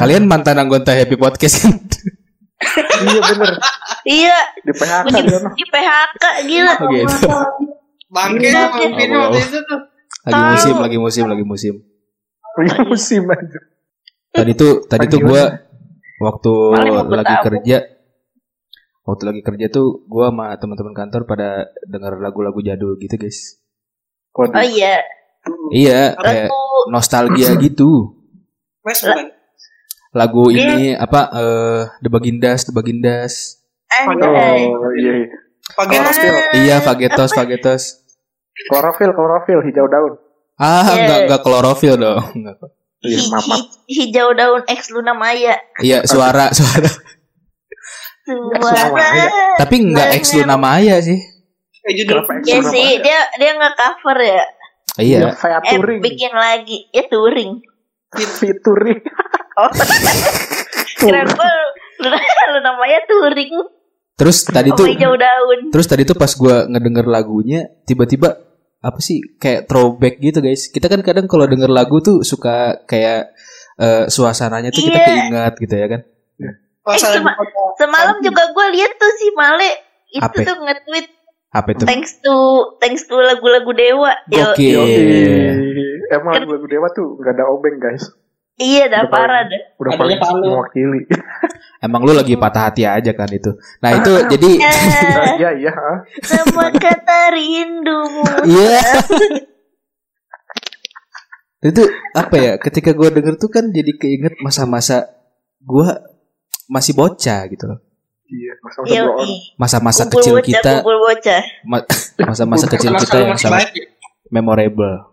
Kalian mantan anggota Happy Podcast kan? iya bener. Iya, Di PHK di, di PHK gila. Oh, gitu. Bangke pemimpinnya waktu itu tuh. Lagi musim, lagi musim, lagi musim. Lagi musim aja. Tadi tuh, tadi tuh gue waktu lagi kerja, waktu lagi kerja tuh gue sama teman-teman kantor pada denger lagu-lagu jadul gitu guys. Oh iya, Iya, kayak nostalgia gitu. Bukan. Lagu Iya. ini apa? eh The Bagindas, The Bagindas. anjay. Oh iya iya. Klorofil. Iya, Fagetos, Fagetos. Klorofil, klorofil, hijau daun. Ah, Iya. enggak enggak klorofil dong. Enggak. Iya, Hi- hi- hijau daun X Luna Maya. Iya, suara, suara. Suara. Tapi enggak ex Luna Maya sih. eh, Iya sih, dia dia nggak cover ya. Iya. Saya Eh bikin lagi, ya touring. Featuring. Oh, kira gue Luna Maya touring. Terus tadi tuh hijau daun. terus tadi tuh pas gua ngedenger lagunya tiba-tiba apa sih kayak throwback gitu guys. Kita kan kadang kalau denger lagu tuh suka kayak eh, suasananya tuh kita Iya. keingat gitu ya kan. Eh, cuma- Semalam juga gue lihat tuh si Male itu Apa? tuh nge-tweet Apa itu? thanks to thanks to lagu-lagu Dewa. Yo, Oke. Yoi. Emang lagu Dewa tuh gak ada obeng guys. iya dah Udah parah dah. Udah paling mewakili. Emang lu lagi patah hati aja kan itu. Nah, itu jadi Ya, Iya iya. ah. semua kata rindumu. Iya. itu apa ya? Ketika gua denger tuh kan jadi keinget masa-masa gua masih bocah gitu loh. Iya. Masa-masa Yo, kumpul kecil bocah, kita, kumpul bocah. ma- masa-masa kecil kita yang sangat memorable.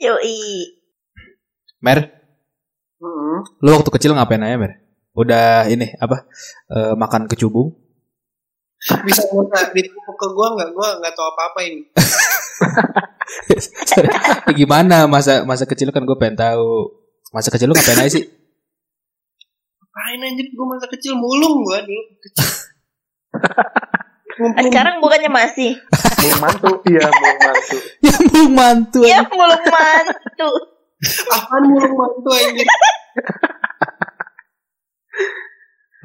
Yoi. Mer, Mm-mm. lu waktu kecil ngapain aja, Mer? Udah ini apa? eh, makan kecubung? Bisa minta ditepuk ke gua nggak? Gua nggak tahu apa-apa ini. Gimana masa masa kecil kan gue pengen tahu. Masa kecil lu ngapain aja sih? Ngapain anjir gua masa kecil mulung gua dulu. Ngumpulin Sekarang bukannya masih. Belum mantu. Iya belum mantu. ya belum mantu. Ya anjing. belum mantu. apaan mulung mantu anjir.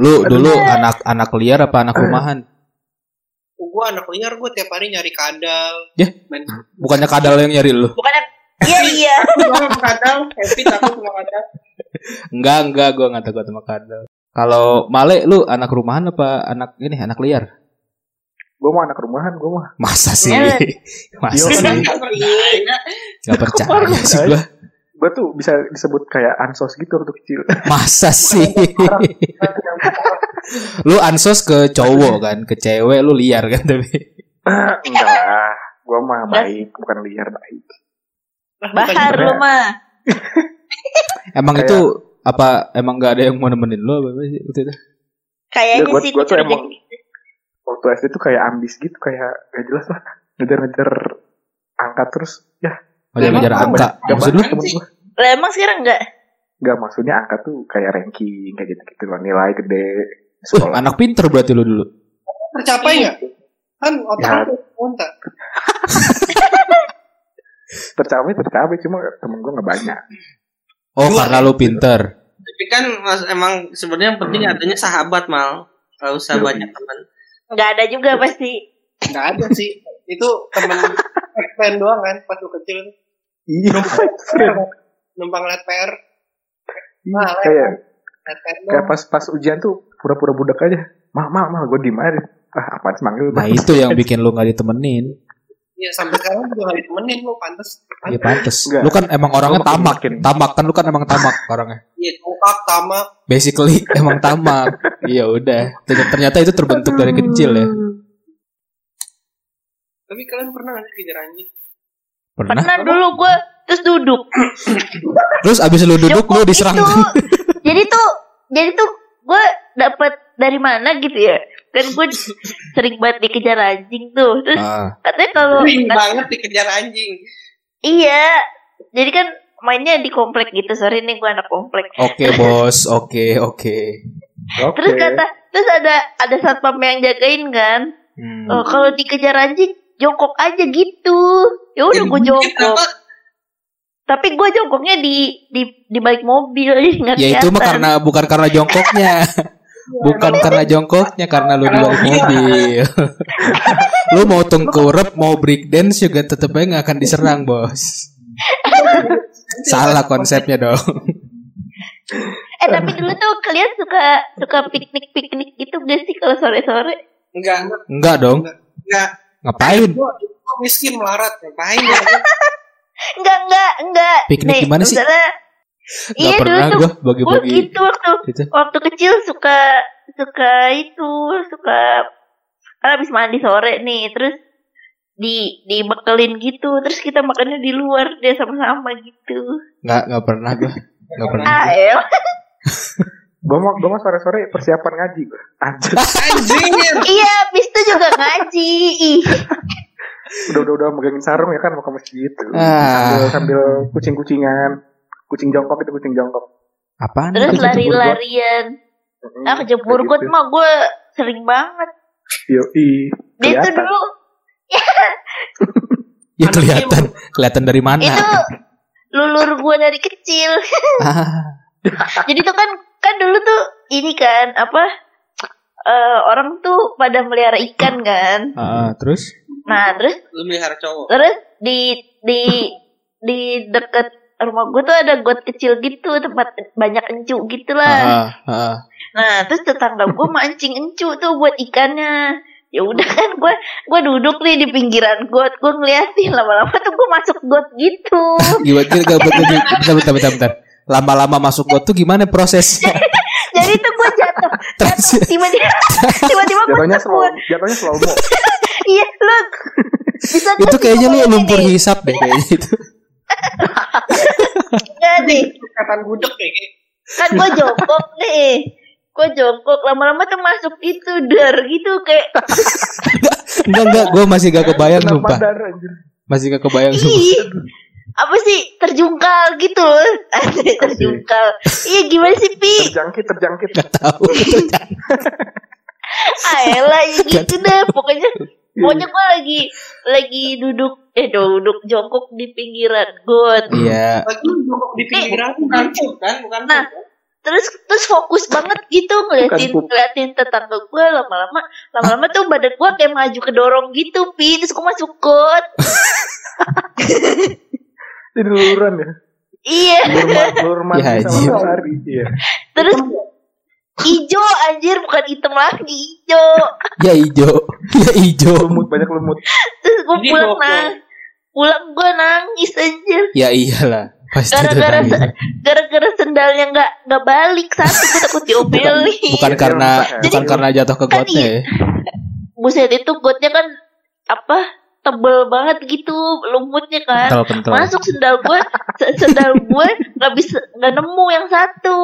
Lu dulu anak anak liar apa anak rumahan? Gua anak liar gua tiap hari nyari kadal. Ya. Main Bukannya kadal yang nyari lu? Bukannya Iya iya. kadal, happy takut sama kadal. Enggak, enggak, gue nggak takut sama kadal. Kalau Male, lu anak rumahan apa anak ini anak liar? Gue mah anak rumahan gue mah. Masa sih? Eh. Masa Yo, sih? Nggak percaya. Percaya sih gue. Gue tuh bisa disebut kayak ansos gitu waktu kecil. Masa sih? lu ansos ke cowok kan, ke cewek lu liar kan tapi. Enggak lah. Gue mah baik, bukan liar baik. Bahar lu mah. Emang Kayak- itu apa emang gak ada yang mau nemenin lu apa sih waktu itu? Kayaknya Ya, gua- sih gua tuh emang- Waktu SD tuh kayak ambis gitu, kayak gak jelas lah. Ngejar-ngejar angka terus. Ya, Oh, dia Emang ngejar apa? angka. gak Maksud lu? Lah emang sekarang enggak? Gak maksudnya angka tuh kayak ranking, kayak gitu-gitu loh. Nilai gede. Uh, Sekolah. anak pinter berarti lu dulu. Tercapai nggak? Kan otak Ya. lu kontak. tercapai, tercapai. Cuma temen gue gak banyak. Oh, Dua. karena lu pinter. Tapi kan mas, emang sebenarnya yang penting adanya sahabat mal. Gak usah Yoi. banyak teman. Enggak ada juga pasti. Nggak ada sih. Itu temen fan doang kan pas lu kecil. Iya. Numpang liat PR. Iya, Nah, kayak PR kayak doang. pas pas ujian tuh pura-pura budak aja. Mah, mah, mah, gue diem aja. Ah, apaan sih manggil? Nah, itu yang bikin lu gak ditemenin. Iya sampai sekarang juga gak ditemenin lu pantas. Iya pantes. Enggak. Lu kan emang orangnya tamak. makin- Tamak kan lu kan emang tamak orangnya. Iya tongkak tamak. Basically emang tamak. Iya udah. Ternyata- itu terbentuk dari kecil ya. Tapi kalian pernah gak sih kejar anjing? Pernah. Pernah dulu gue terus duduk. Terus abis lu duduk lu diserang. itu. jadi tuh jadi tuh gue dapet dari mana? gitu ya. Kan gue sering banget dikejar anjing tuh. Terus Ah, katanya kalau Sering banget dikejar anjing. iya. Jadi kan mainnya di komplek gitu. Sorry nih gue anak komplek. Oke bos, oke oke. Oke. terus kata terus ada ada satpam yang jagain kan? Hmm. oh, kalau dikejar anjing jongkok aja gitu. Ya udah gue jongkok. tapi gue jongkoknya di di di balik mobil nggak Ya itu mah karena bukan karena jongkoknya. Bukan karena jongkoknya karena lu di mobil. lu mau tengkurap mau break dance juga tetep aja nggak akan diserang bos. Salah konsepnya dong. eh tapi dulu tuh kalian suka suka piknik piknik gitu gak sih kalau sore sore Enggak, Enggak dong. enggak. Ngapain? Gua, gua miskin melarat ngapain ya? enggak enggak enggak Piknik gimana sih? misalnya- Gak iya dulu pernah tuh bagi-bagi gitu waktu gitu. waktu kecil suka suka itu suka kan habis mandi sore nih terus di dibekelin gitu terus kita makannya di luar dia sama-sama gitu Nggak nggak pernah gue. Nggak pernah. ah gua. el Gue mau gue mau sore sore persiapan ngaji gue. Anjir. Anjing. iya habis itu juga ngaji ih udah udah udah megangin sarung ya kan mau ke masjid. Ah. Sambil sambil kucing kucingan. Kucing jongkok itu kucing jongkok. Apaan? terus lari-larian Mm-mm, ah kejebur got gitu. mah gue sering banget Yoi. dia tuh dulu Ya kelihatan. Kelihatan dari mana? itu lulur gue dari kecil Ah, jadi tuh kan kan dulu tuh ini kan apa eh, orang tuh pada melihara ikan kan ah, terus? nah terus Lu melihara cowok. terus di di di deket rumah gue tuh ada got kecil gitu tempat banyak encu gitu lah Ah, ah. nah terus tetangga gue mancing encu tuh buat ikannya ya udah kan gue gue duduk nih di pinggiran got gue ngeliatin lama-lama tuh gue masuk got gitu Gimana? Bentar, bentar, bentar, bentar, bentar. Lama-lama masuk got tuh gimana prosesnya? jadi tuh gue jatuh tiba-tiba tiba-tiba gue Jatuhnya slow, jatuhnya slow mo. iya lu bisa itu kayaknya lu lumpur hisap deh kayaknya itu. Nih Kapan gudeg kayak kan gue jongkok nih. Gue jongkok. Lama-lama tuh masuk itu dar gitu kayak. Enggak, enggak, gue masih gak kebayang sumpah. Masih gak kebayang sumpah. apa sih? Terjungkal gitu. Loh terjungkal. Iya gimana sih pi? Terjangkit terjangkit. Gak tahu. ayolah ya gitu deh pokoknya pokoknya gue lagi lagi duduk eh duduk jongkok di pinggiran got Iya. Lagi jongkok di pinggiran bukan pup kan, bukan Nah. terus terus fokus banget gitu ngeliatin Bukan ngeliatin tetangga gue lama-lama lama-lama tuh badan gue kayak maju kedorong gitu pi terus gue masuk got luluran ya. iya Ya, sama. Iya. terus ijo anjir bukan hitam lagi ijo Ya ijo. Ya ijo. Lumut banyak lumut. terus gue pulang nang pulang gue nangis anjir Ya iyalah. Pasti gara-gara gara-gara sendalnya nggak nggak balik satu gue takut diomelin Bukan karena Jadi- bukan karena jatuh ke Kan gotnya ya. buset itu gotnya kan apa tebel banget gitu lumutnya kan masuk sendal gue se- sendal gue nggak bisa nggak nemu yang satu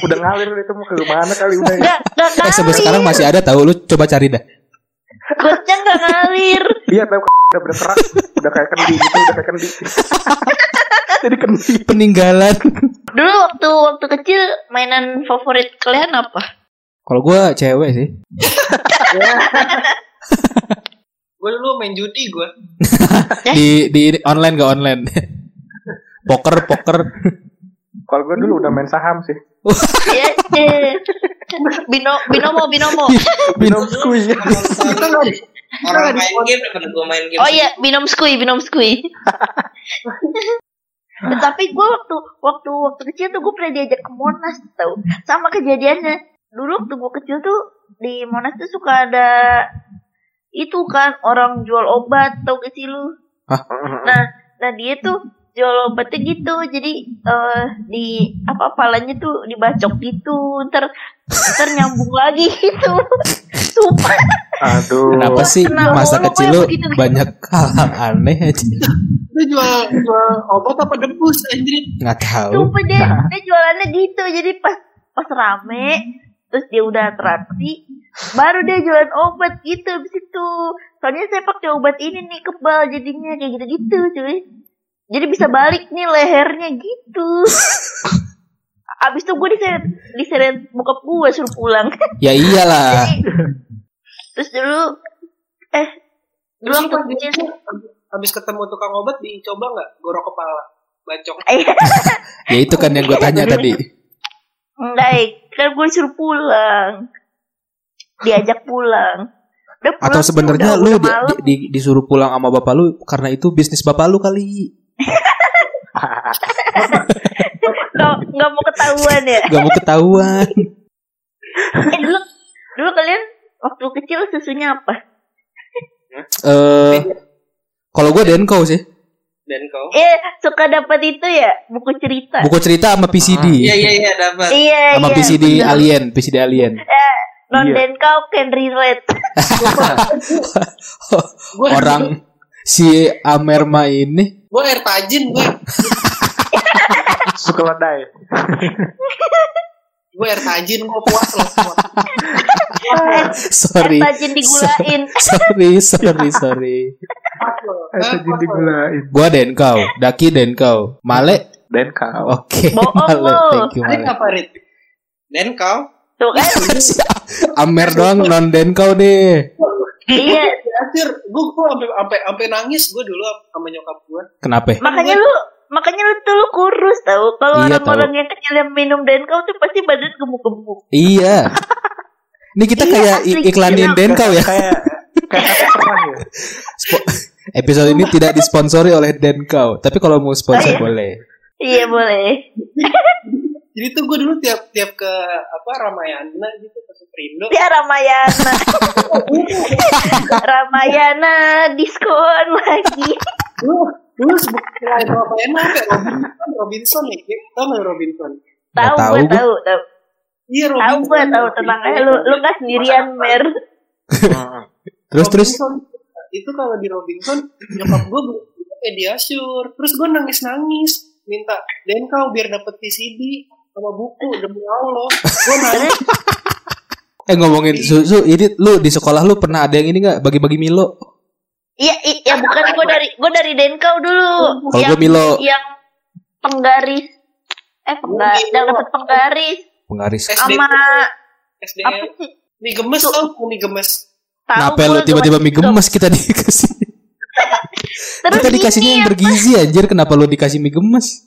Udah ngalir itu mau ke mana kali udah ya. nggak Eh sampai sekarang masih ada tahu lu coba cari dah. gotnya nggak ngalir Iya tahu udah berkerak, udah kayak kendi gitu, udah kayak kendi. Jadi kendi. Peninggalan. dulu waktu waktu kecil mainan favorit kalian apa Kalau gua cewek sih. Gue dulu main judi gue. Di di online gak online. poker poker. Kalau gue dulu udah main saham sih. ya eh. bino binomo binomo Binom skui. Kita Orang main game daripada gue main game. oh iya binom skui binom skui tapi gue waktu waktu waktu kecil tuh gue pernah diajak ke Monas tau sama kejadiannya dulu waktu gue kecil tuh di Monas tuh suka ada itu kan orang jual obat tau gak sih lu nah nah dia tuh jual obatnya gitu jadi eh di apa palanya tuh dibacok gitu ntar ntar nyambung lagi gitu sumpah Aduh. Kenapa sih kenal masa kecil lu begitu. banyak hal aneh aja? Lu jual jual obat apa debus anjir? Nggak tahu. Sumpah dia, dia jualannya gitu Jadi pas pas rame Terus dia udah atraksi Baru dia jualan obat gitu Abis itu Soalnya saya pakai obat ini nih Kebal jadinya Kayak gitu-gitu cuy Jadi bisa balik nih lehernya gitu Abis itu gue diseret Diseret bokap gue suruh pulang Ya iyalah. Jadi, Terus dulu Eh Dulu waktu kecil habis ketemu tukang obat dicoba nggak gorok kepala bacok Ya itu kan yang gue tanya tadi. enggak, eh. Kan gue suruh pulang. Diajak pulang. Udah pulang Atau sebenarnya lu udah di- malam. di- di- disuruh pulang sama bapak lu karena itu bisnis bapak lu kali. Nggak, nggak mau ketahuan ya. Gak mau ketahuan. Eh dulu, dulu kalian waktu kecil susunya apa? Eh kalau gue Denko sih. Dan kau Eh suka dapat itu ya buku cerita. Buku cerita sama PCD. iya iya iya dapat Iya Sama iya. PCD. Alien, PCD Alien. Non Iya. dan kau can relate. Orang si Amerma ini gue air tajin gue Suka ledai. gue air tajin gue puas loh semua sorry. Eh, tajin digulain. sorry, sorry, sorry. Puas loh. digulain. Gua Denkau, Daki Denkau, Male. Dan kau. Oke, Bohong Male. Thank you, Male. apa Rit dan kau Tuh kan? Amer doang non Denkau deh. iya. Anjir, gue gue sampai sampai sampai nangis gue dulu sama nyokap gue. Kenapa? Makanya lu makanya lu tuh lu kurus tahu. Kalau Iya, orang-orang yang kecil yang minum dan kau tuh pasti badan gemuk-gemuk. Iya. Ini kita Iya, kayak asli. i- iklanin Denkau ya. Kayak ya. Episode ini tidak disponsori oleh Denkau, tapi kalau mau sponsor Oh, iya. boleh. Iya boleh. Jadi tuh gue dulu tiap tiap ke apa Ramayana gitu ke Superindo. Ya Ramayana. Ramayana diskon lagi. Dulu sebut selain apa? ya? Robinson, Robinson ya, Ki? tau nggak Robinson? Tahu tahu tahu tahu. Iya Tahu Robinson. gue tahu tenang aja lu lu nggak sendirian mer. Terus terus itu kalau di Robinson nyokap gue beli Pediasure terus gue nangis nangis minta dan kau biar dapet VCD sama buku demi Allah gue nangis eh ngomongin susu, ini lu di sekolah lu pernah ada yang ini nggak bagi-bagi Milo? Iya i- ya bukan gue dari gue dari Denkau dulu. Kalau yang gue Milo yang penggaris eh penggaris yang dapat penggaris penggaris. SD sama apa sih? mie gemes tau nggak mie gemes Tahu Kenapa lu tiba-tiba mie gemes kita dikasih? Terus Kita dikasihnya yang bergizi anjir, kenapa lu dikasih mie gemes?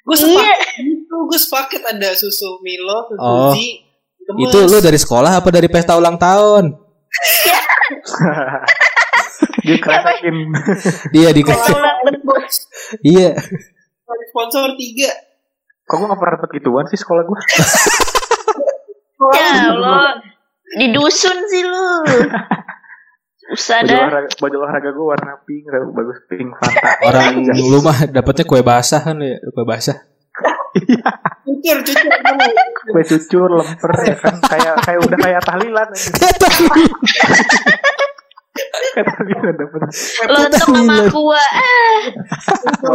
gue Iya. sepaket itu gue sepaket ada susu Milo susu Oh. Gemes. Itu lu dari sekolah apa dari pesta ulang tahun? Dia kresekin. Iya debut. Iya. sponsor tiga Kok gue gak pernah dapet gituan sih sekolah gue? Ya Allah. Di dusun sih lu. Susah Baju olahraga, baju olahraga gue warna pink, bagus pink Fanta. Orang lu mah dapetnya kue basah kan ya, kue basah. cucur cucur. Kue cucur, lemper ya kan. Kayak kayak udah kayak tahlilan. Kayak tahlilan. Lontong sama aqua. Ah.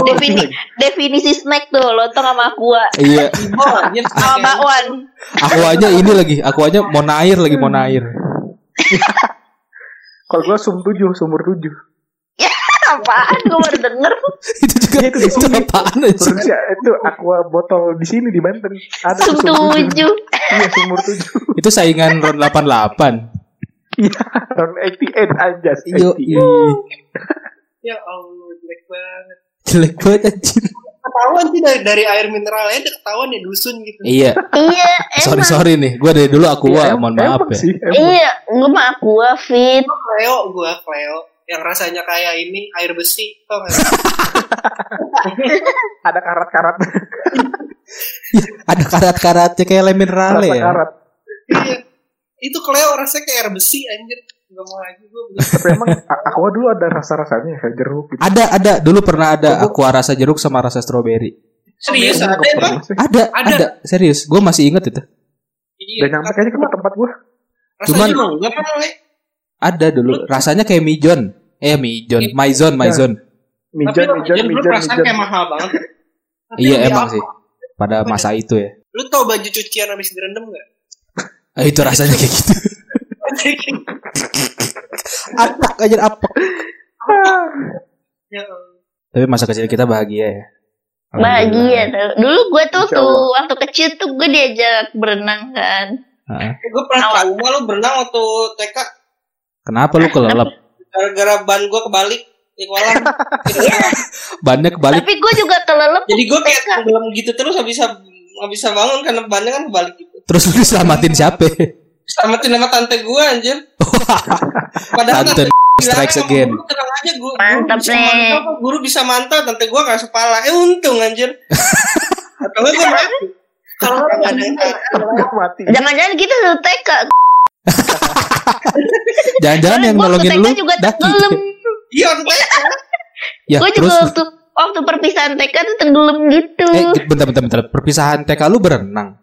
Defini definisi snack tuh, lontong sama aqua. Iya, Oh, Sama bakwan. aku aja ini lagi, aku aja mau nair lagi mau nair. Kalau gue sum tujuh, sumur tujuh. Apaan gue baru denger. itu juga Iya, itu di itu sini. apaan aja? Ya itu aqua botol di sini di Banten. Ada Sum tujuh. Iya sumur tujuh. Itu saingan round 88. Tahun 88 aja. Yo, 88. ya Allah jelek banget jelek banget anjir. ketahuan sih dari, dari air mineralnya udah ketahuan ya dusun gitu Iya, Iya, sorry emang. sorry nih, gua dari dulu aku Iya, gua mohon maaf ya. sih. Iya, gue mah aqua fit. Cleo gua Cleo yang rasanya kayak ini air besi tau gak? Ada karat-karat. Ada karat-karatnya kayak lemon rale ya. Karat. iya itu Cleo rasanya kayak air besi anjir nggak mau lagi gua beli Tapi emang aqua dulu ada rasa-rasanya kayak jeruk gitu. Ada ada dulu pernah ada aqua rasa jeruk sama rasa stroberi. serius ada emang. Ada, Ada. ada, serius. Gue masih inget itu. iya Dan nyampe kayaknya ke tempat gue. rasanya Cuman- Le. Ada dulu. Rasanya kayak mijon. Eh mijon, maizon, maizon. mijan, Ramadan dulu mijan, perasaan mijan. kayak mahal banget Iya emang sih. Pada masa itu ya. lu tau baju cucian habis direndam gak? Eh, itu rasanya kayak gitu. Apak aja apak. ya Allah. Tapi masa kecil kita bahagia ya. Bahagia. Dulu gue tuh Insya tuh Allah. waktu kecil tuh gue diajak berenang kan. Heeh. gue pernah trauma lu berenang waktu TK Kenapa lu kelelep? gara-gara ban gue kebalik di kolam. Bannya kebalik. Tapi gue juga kelelep. Jadi gue kayak tenggelam gitu terus bisa nggak bisa bangun karena bannya kan kebalik gitu. Terus lu diselamatin siapa? Selamatin sama tante gue anjir. Padahal Tante tante strikes again. "Guru, tenang aja guru, Mantap, guru bisa mantau, guru bisa mantau tante gue kasih pala. Eh untung anjir. Atau mati. Kalau ada. Nggak mati. Jangan-jangan kita satu TK. Jangan-jangan yang Gua nolongin lu juga. Iya. Ya, gue terus juga waktu waktu perpisahan TK tuh tenggelam gitu. eh bentar bentar bentar. Perpisahan TK lu berenang.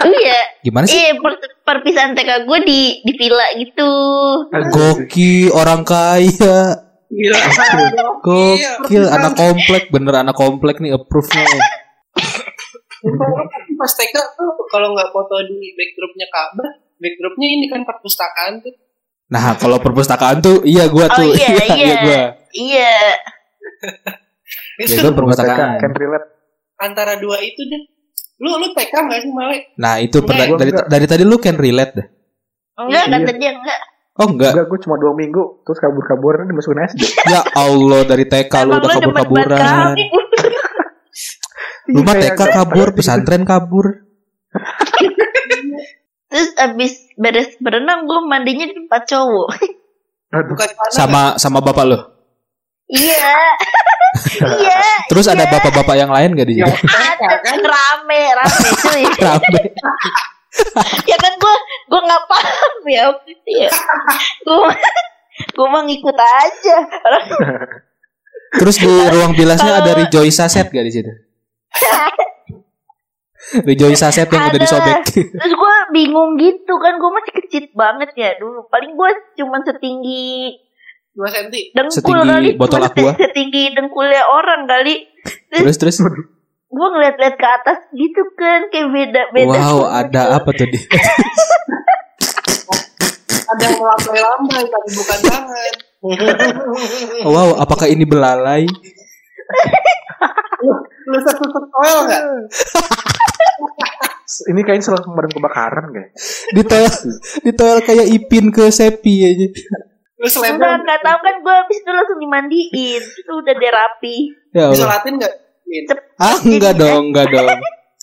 Iya. Gimana sih? Iya, per- perpisahan TK gue di di villa gitu. Goki orang kaya. Gila. Gokil anak komplek bener anak komplek nih approve. Tapi pas TK tuh kalau nggak foto di backdropnya Ka'bah, backdropnya ini kan perpustakaan tuh. Nah kalau perpustakaan tuh iya gua Oh, tuh iya, iya. gua Iya. Ya Itu perpustakaan. can relate. antara dua itu deh. Lu lu TK nggak sih Male? Nah itu per- Enggak, dari gua dari tadi lu can relate dah. Enggak Iya. kata dia enggak. Oh enggak. Enggak, gue cuma dua minggu terus kabur-kaburan dimasukin SD. Ya Allah dari TK lu udah kabur-kaburan. Lu mah Iya, TK kabur, pesantren kabur. Terus abis beres berenang gue mandinya di tempat cowok. Bukan. Sama sama bapak lu. Iya. iya. Terus ada bapak-bapak yang lain gak di situ? Ada kan rame, rame cuy. Rame. ya kan gue gue nggak paham ya waktu itu ya. Gue gue mah ngikut aja. Orang Terus di ruang bilasnya ada Rejoice Saset gak di situ? Rejoice Saset yang udah disobek. Terus gue bingung gitu kan Gue masih kecil banget ya dulu Paling gue cuman setinggi dua senti. Dengkul Setinggi kali botol aqua. Setinggi dengkulnya orang kali Terus terus. Gue ngeliat-liat ke atas gitu kan Kayak beda-beda Wow, ada apa tuh di? Ada yang melambai-lambai tapi bukan tangan. Wow, apakah ini belalai? lu satu toel nggak? ini kayaknya salah pemadam kebakaran kayak. Ditoel, ditoel kayak Ipin ke Sepi aja. Lu Enggak, enggak tahu kan gue habis itu langsung dimandiin Itu udah dia rapi Ya bisa Allah. latin nggak? Ah, enggak dong, enggak dong.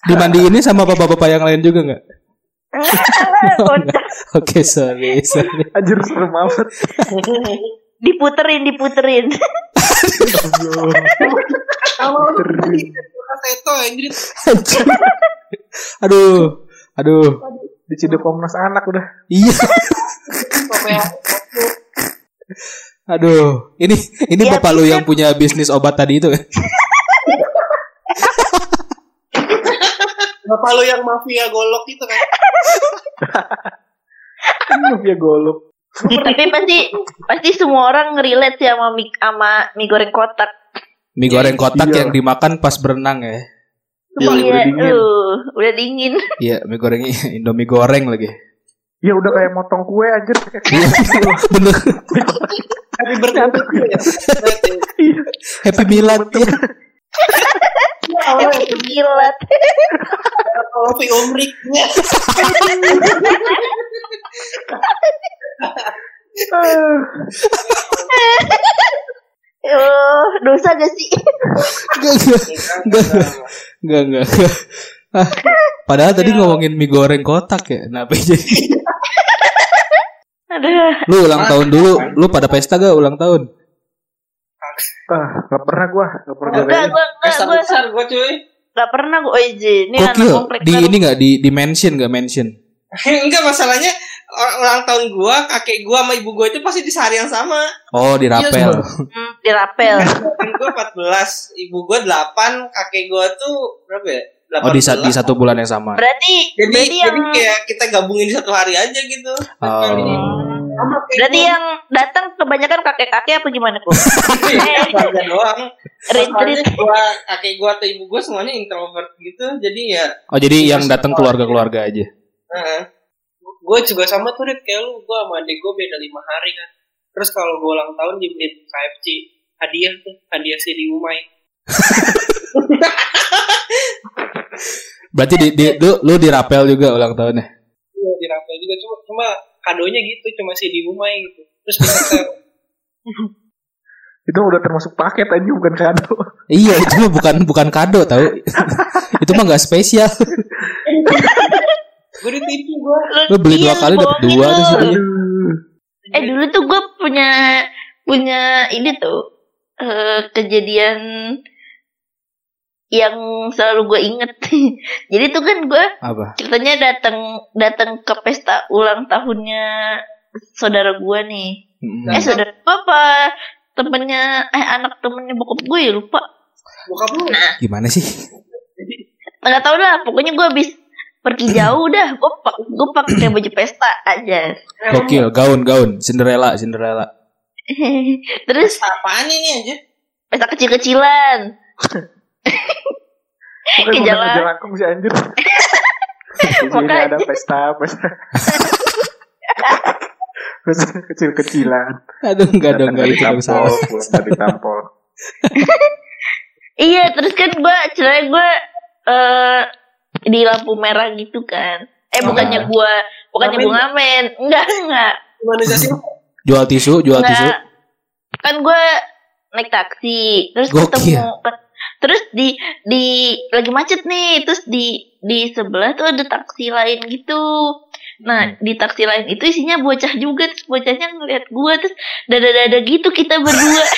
Dimandi ini sama bapak-bapak yang lain juga enggak? Kocak. Oke, sorry, sorry. Anjir serem amat. Diputerin, diputerin. Aduh, aduh. Diciduk Komnas Anak udah. Iya, aduh. Ini ini Ya, bapak lu yang punya bisnis obat tadi itu. Bapak lu yang mafia golok itu kan. Kan ya golok. Tapi pasti Pasti semua orang ngerelate sih sama mie, sama mie goreng kotak Mie goreng kotak Iya. yang dimakan pas berenang ya. Itu paling udah Iya, dingin. uh, udah dingin Iya, mie goreng Indomie goreng lagi. Ya udah kayak motong kue anjir. Iya, bener. Tapi berarti ya. Berarti. Happy Milad ya. Gilat kalau fi umriknya. Oh, dosa gak sih? Enggak, enggak. Enggak, enggak, enggak. enggak. Ah, padahal tadi ngomongin mie goreng kotak ya. Kenapa jadi? Aduh, Lu ulang tahun dulu, lu pada pesta gak ulang tahun? Ah, gak pernah gua, gak pernah enggak, gua. enggak, Pesta gue besar gua cuy. enggak pernah gue izin. Ini anak komplek Di ini gak di di mention gak mention? Enggak masalahnya ulang tahun gua, kakek gua sama ibu gua itu pasti di sehari yang sama. Oh, di rapel. Hmm, di rapel. Kan gua 14, ibu gua 8, kakek gua tuh berapa ya? Oh, di, sa- 18. di satu bulan yang sama. Berarti Jadi, berarti yang jadi kayak kita gabungin di satu hari aja gitu. Oh. Berarti yang datang kebanyakan kakek-kakek apa gimana kok? Iya, keluarga doang. Masalahnya gua, kakek gua atau ibu gua semuanya introvert gitu. Jadi ya, Oh, jadi yang datang keluarga-keluarga aja. heeh. Gua juga sama tuh Rit, kayak lu, gua sama adik gua beda lima hari kan. Terus kalau gua ulang tahun dibeliin KFC hadiah tuh, hadiah si di Umay. Berarti di, di lu, lu di rapel juga ulang tahunnya. Iya di Rafael juga cuma cuma kadonya gitu cuma si di Umay gitu. Terus. Itu udah termasuk paket aja bukan kado. Iya itu mah bukan bukan kado tau Itu mah nggak spesial Gue ditipu gue. Lu beli dua Iya, kali dapet bohongin dua tuh sih Eh dulu tuh gue punya punya ini tuh eh, kejadian yang selalu gue inget. Jadi tuh kan gue Apa? ceritanya datang datang ke pesta ulang tahunnya saudara gue nih. Mm. Eh saudara gue apa temennya eh anak temennya bokap gue ya lupa. Bokap lu Gimana sih? Nggak tahu lah. Pokoknya gue habis pergi jauh dah. Gue pak gue pakai baju pesta aja. Gokil, gaun, gaun, Cinderella, Cinderella. Terus apaan ini aja? pesta kecil-kecilan. Ke jalan. aja langkung sih anjir. Makanya. ada pesta, pesta. Pesta kecil-kecilan. Aduh, enggak dong, enggak itu pulang dari tampol. Iya, terus kan gue cerai gue eh di lampu merah gitu kan. Eh Ah. bukannya gue bukannya gue ngamen, enggak enggak. Gimana sih? Jual tisu, jual tisu. enggak. Kan gue naik taksi, terus Gokil. ketemu terus di di lagi macet nih, terus di di sebelah tuh ada taksi lain gitu. Nah, di taksi lain itu isinya bocah juga, terus bocahnya ngeliat gue terus dada-dada gitu kita berdua.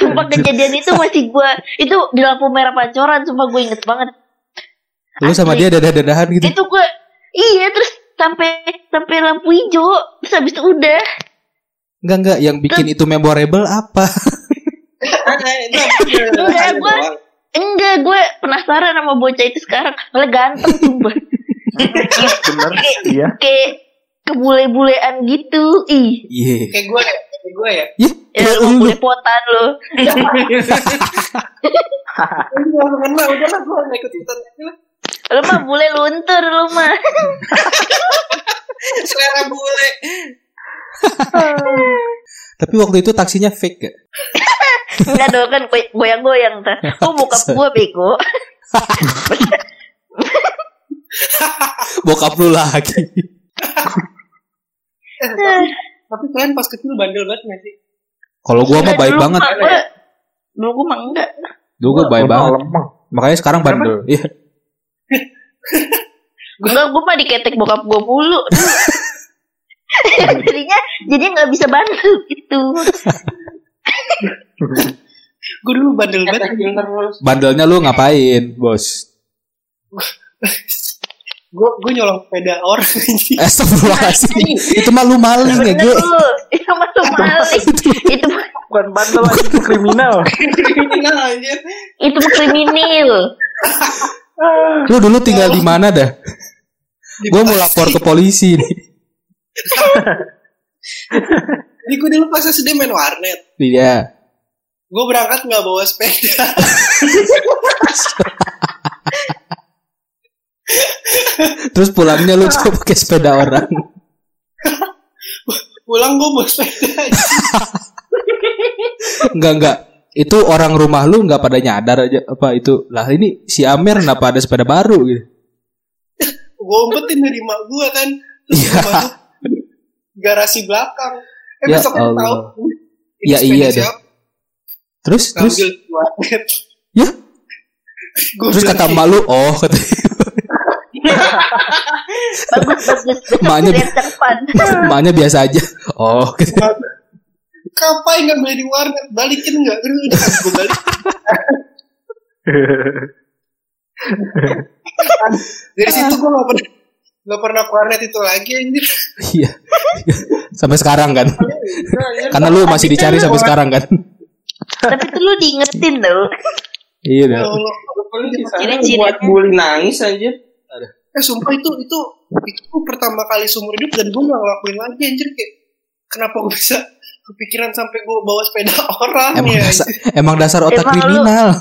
Sumpah kejadian itu masih gue itu di lampu merah pancoran, sumpah gue inget banget. Lu sama Asli. dia dadah-dadahan gitu. Itu gue iya terus sampai sampai lampu hijau, terus habis itu udah. Enggak, enggak, yang bikin itu memorable apa? Enggak, gue enggak gue penasaran sama bocah itu sekarang, malah ganteng sumpah. Bener, iya. Kayak kebule-bulean gitu. Ih, Iya. Kayak gue ya? Kayak gue ya? Ih, ya lu- lu lu- belepotan lo. Ini langsung kena, udah lah gue gak ikut ikutan lagi lah. Lu mah bule luntur lu mah. Selera bule. Tapi waktu itu taksinya fake gak? Enggak dong kan goy- goyang-goyang ta. Oh bokap gue bego. Bokap lu lagi. Eh, tapi, tapi kalian pas kecil bandel banget gak sih? Kalau gua mah Enggak, baik banget. gua- Dulu gue mah enggak. Dulu gua baik Lemah, banget. lemah. Makanya sekarang bandel. Iya. Enggak, gue mah diketek bokap gue mulu. jadinya jadi nggak bisa bantu gitu. Gue dulu bandel banget. Bandelnya lu ngapain, Bos? Gue gue nyolong sepeda orang. Astagfirullahaladzim. itu mah lu maling ya, gue. lu. Itu mah tuh maling. itu mah Bukan bandel lagi, itu kriminal. Kriminal aja. itu mah kriminal. Lu dulu tinggal di mana dah? Gua mau lapor ke polisi nih. Jadi gue dulu pas SD main warnet. Iya. Gue berangkat nggak bawa sepeda. Terus pulangnya lu coba pakai sepeda orang. Pulang gue bawa sepeda. Enggak enggak. Itu orang rumah lu nggak pada nyadar aja apa itu. Lah ini si Amer kenapa ada sepeda baru gitu. gue umpetin dari mak gue kan. Terus Iya. garasi belakang. Eh Ya besok kan Allah. tahu. ini Ya, iya siapa? Terus terus. Ya? Gua terus kata emak lu, oh kata Bagus bagus. Maknya- emaknya biasa aja. Oh, gitu. Kapain nggak beli di warnet? Balikin nggak? Terus udah gue balik. Dari situ gue nggak pernah nggak pernah ke warnet itu lagi anjir. Iya. sampai sekarang kan. Karena lu masih dicari sampai sekarang kan. Tapi tuh lu diingetin tuh. Iya Ya. Allah. Ciri-cirinya. buat bully nangis aja. Eh sumpah itu itu itu pertama kali seumur hidup dan gue gak ngelakuin lagi anjir kayak kenapa gue bisa kepikiran sampai gue bawa sepeda orang Emang ya dasar, emang dasar otak Emang lu- kriminal.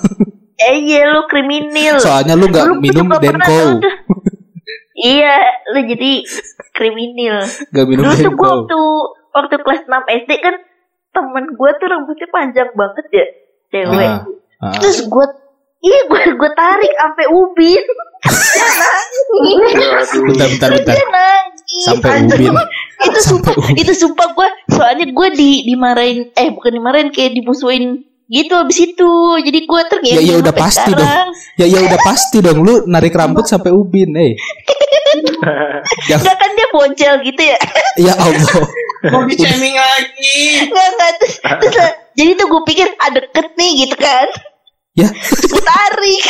Eh iya lu kriminal. Soalnya lu nggak Lu minum Denko, tuh, tuh. Iya, lu jadi kriminal. nggak minum Dulu tuh Denko. gue waktu waktu kelas 6 SD kan temen gue tuh rambutnya panjang banget ya, cewek. Ah, ah. Terus gue Iya gue gue tarik sampai ubin. Bentar, bentar, bentar. Sampai ubin. itu sumpah itu sumpah gue soalnya gue di dimarahin eh bukan dimarahin kayak dimusuhin gitu abis itu jadi gue tergiur Ya, ya udah pasti dong. Ya ya udah pasti dong lu narik rambut sampai ubin, eh. Jangan Enggak kan dia boncel gitu ya ya Allah. Mau di shaming lagi. Terus, terus, eh, Jadi tuh gue pikir ah deket nih gitu kan Ya. Terus gue tarik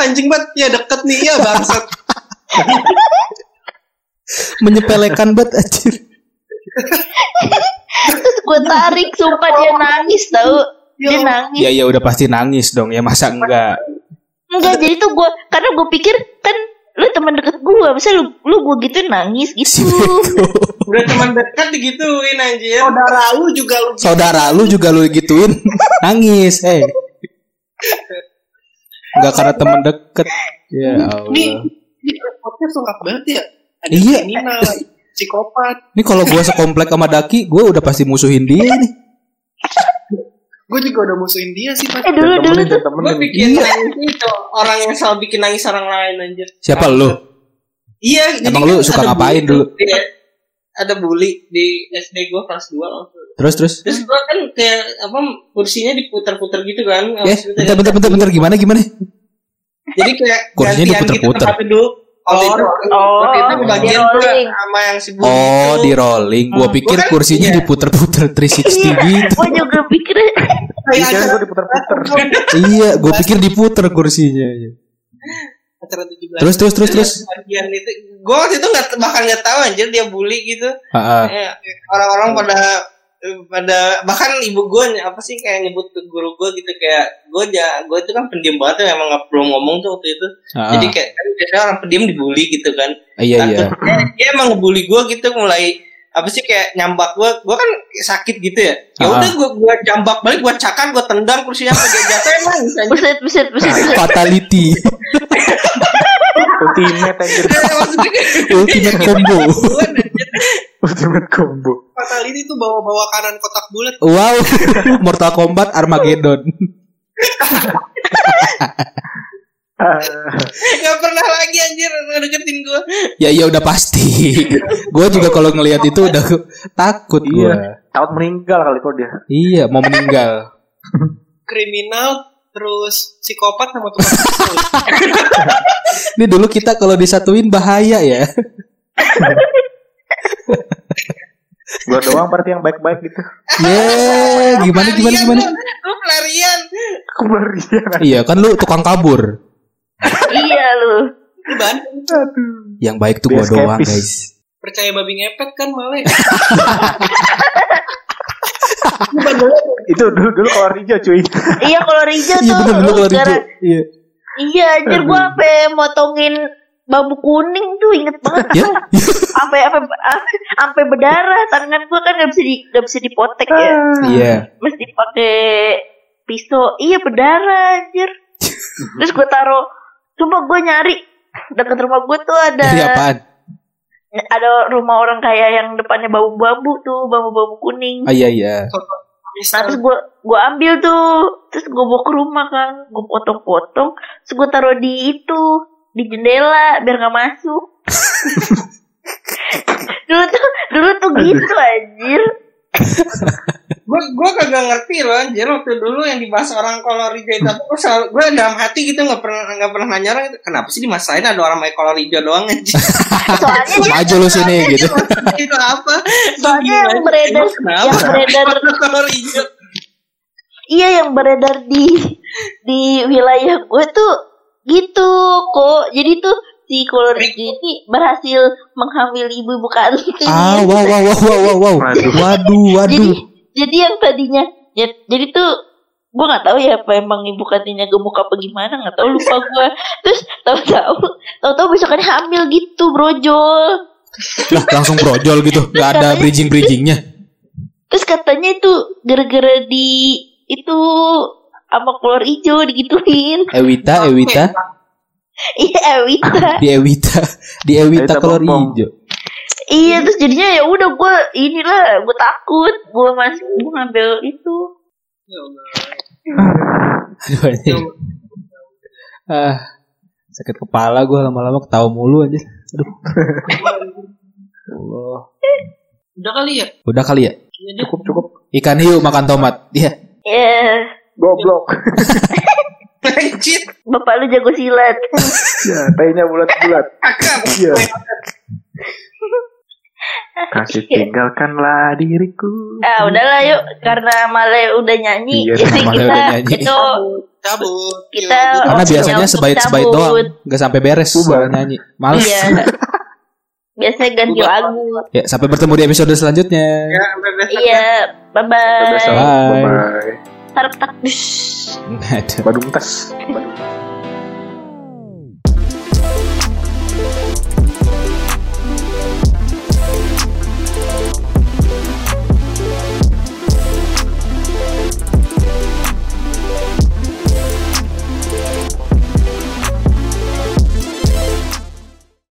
Anjing banget ya deket nih ya bangsat. Menyepelekan banget anjir. Terus gue tarik Sumpah dia nangis tau Dia nangis Ya ya udah pasti nangis dong. Ya masa enggak? Enggak jadi tuh gue Karena gue pikir kan Lu teman deket gue Masa lu, lu gue gitu nangis gitu. Udah teman dekat digituin anjir. Saudara lu juga lu Saudara lu juga lu gituin nangis, eh. Enggak karena teman deket. Ya Allah. Nih, ini podcast lengkap banget ya. Ada Iya. kriminal, psikopat. Ini kalau gua sekomplek sama Daki, gua udah pasti musuhin dia nih. Gue juga udah musuhin dia sih, Pak. Eh dulu dulu tuh Gue bikin nangis itu orang yang selalu bikin nangis orang lain anjir. Siapa lu? Iya, jadi Emang lu kan suka ngapain dulu? Iya. Ada bully di SD gue kelas 2 langsung. Terus terus. Terus gue kan kayak apa kursinya diputar-putar gitu kan. Eh, bentar bentar bentar bentar gimana gimana? Jadi kayak Kursinya gitu diputer-puter. dulu. Oh, waktu itu kebagian di sama yang si Oh, itu. di rolling. Gua Hmm, pikir gua kan- kursinya iya. diputer-puter 360 gitu. Gue juga pikir Kayak Iya, gue diputer-puter. Iya, gua pikir diputer kursinya. acara 17. Terus terus terus terus. Bagian itu, gue waktu itu nggak bahkan nggak tahu anjir dia bully gitu. Heeh. Orang-orang pada pada bahkan ibu gue apa sih kayak nyebut ke guru gue gitu kayak gue ja gue itu kan pendiam banget tuh emang nggak perlu ngomong tuh waktu itu jadi kayak kan biasanya orang pendiam dibully gitu kan Iya Nah, iya. terus dia, dia emang ngebully gue gitu mulai apa sih kayak nyambak gue gue kan sakit gitu ya ya Ah. udah gue gue jambak balik gue cakar gue tendang kursinya sampai dia jatuh emang. Buset buset buset Fatality. Ultimate anjir. Ultimate combo. Anjir. Ultimate combo. Fatality tuh bawa-bawa kanan kotak bulat Wow, Mortal Kombat Armageddon. Gak pernah lagi anjir ngedeketin gue Ya ya udah pasti. Gua juga kalau ngelihat itu udah takut. Iya. takut meninggal kali kok dia. Iya, mau meninggal. kriminal terus psikopat sama tukang. Ini dulu kita kalau disatuin bahaya ya. Gua doang berarti yang baik-baik gitu. Ye, gimana gimana gimana? Pelarian, lu, pelarian Kemarian. Iya, kan lu tukang kabur. Iya lu Aduh. Yang baik tuh gua Best doang, guys. percaya babi ngepet kan malah Itu dulu dulu kalau hijau cuy. Iya kalau Rizal Iya tuh bener bener lu kalau hijau. Iya. Iya anjir gue sampai motongin bambu kuning tuh inget banget. Ya? sampai sampai sampai berdarah tangan gue kan nggak bisa di nggak bisa dipotek ya. Iya. mesti pakai pisau. Iya berdarah anjir. Terus gue taruh coba gue nyari. Dekat rumah gue tuh ada apaan? ada rumah orang kaya yang depannya bambu-bambu tuh bambu-bambu kuning. Ah iya iya. Nah terus gue gue ambil tuh. Terus gue bawa ke rumah kan gue potong-potong. Terus gue taruh di itu di jendela biar nggak masuk. Dulu tuh dulu tuh gitu anjir. Gue gue kagak ngerti loh anjir. Waktu dulu yang dibahas orang kolor hijau itu gue selalu gue dalam hati gitu nggak pernah nggak pernah nanya orang itu kenapa sih di masa ini ada orang pakai kolor hijau doang anjir? Soalnya dia Maju lu sini gitu. itu apa? Soalnya yang beredar yang beredar kolor hijau. Iya yang beredar di di wilayah gue tuh gitu kok jadi tuh si kolor ini berhasil menghamil ibu-ibu kantin Ah, wow wow wow wow wow wow. Waduh. Waduh, jadi waduh. jadi yang tadinya ya, jadi tuh gue nggak tahu ya apa emang ibu kantinnya gemuk apa gimana nggak tahu lupa gue terus tahu-tahu tahu-tahu besokannya hamil gitu brojol Lah langsung brojol gitu. Gak ada bridging-bridgingnya. terus katanya itu gara-gara di itu sama kolor hijau digituin Ewita, Ewita, iya Ewita di Ewita, di Ewita kolor bombong. hijau. iya terus jadinya ya udah gue inilah gue takut gue masih gue ngambil itu Ya Allah. Aduh, anjing. Ah, sakit kepala gue lama-lama ketawa mulu aja. Aduh. Allah. Udah kali ya? Udah kali ya? Iya. Cukup cukup. Ikan hiu makan tomat. Iya. Ya, Goblok. Anjir. bapak lu jago silat. ya, tehnya bulat-bulat. Iya. Kasih tinggalkanlah diriku. Ah, udahlah yuk karena Male udah nyanyi. Iya, jadi Male kita udah nyanyi. itu Cabut. kita Yuk, Karena biasanya sebaik-sebaik doang, nggak sampai beres soal nyanyi. Males. Iya. Biasanya ganti lagu. Ya, sampai bertemu di episode selanjutnya. Ya. Iya, bye bye. Bye. Bye. Bye. Harap tak. Nggak ada. Badung tes. Badung.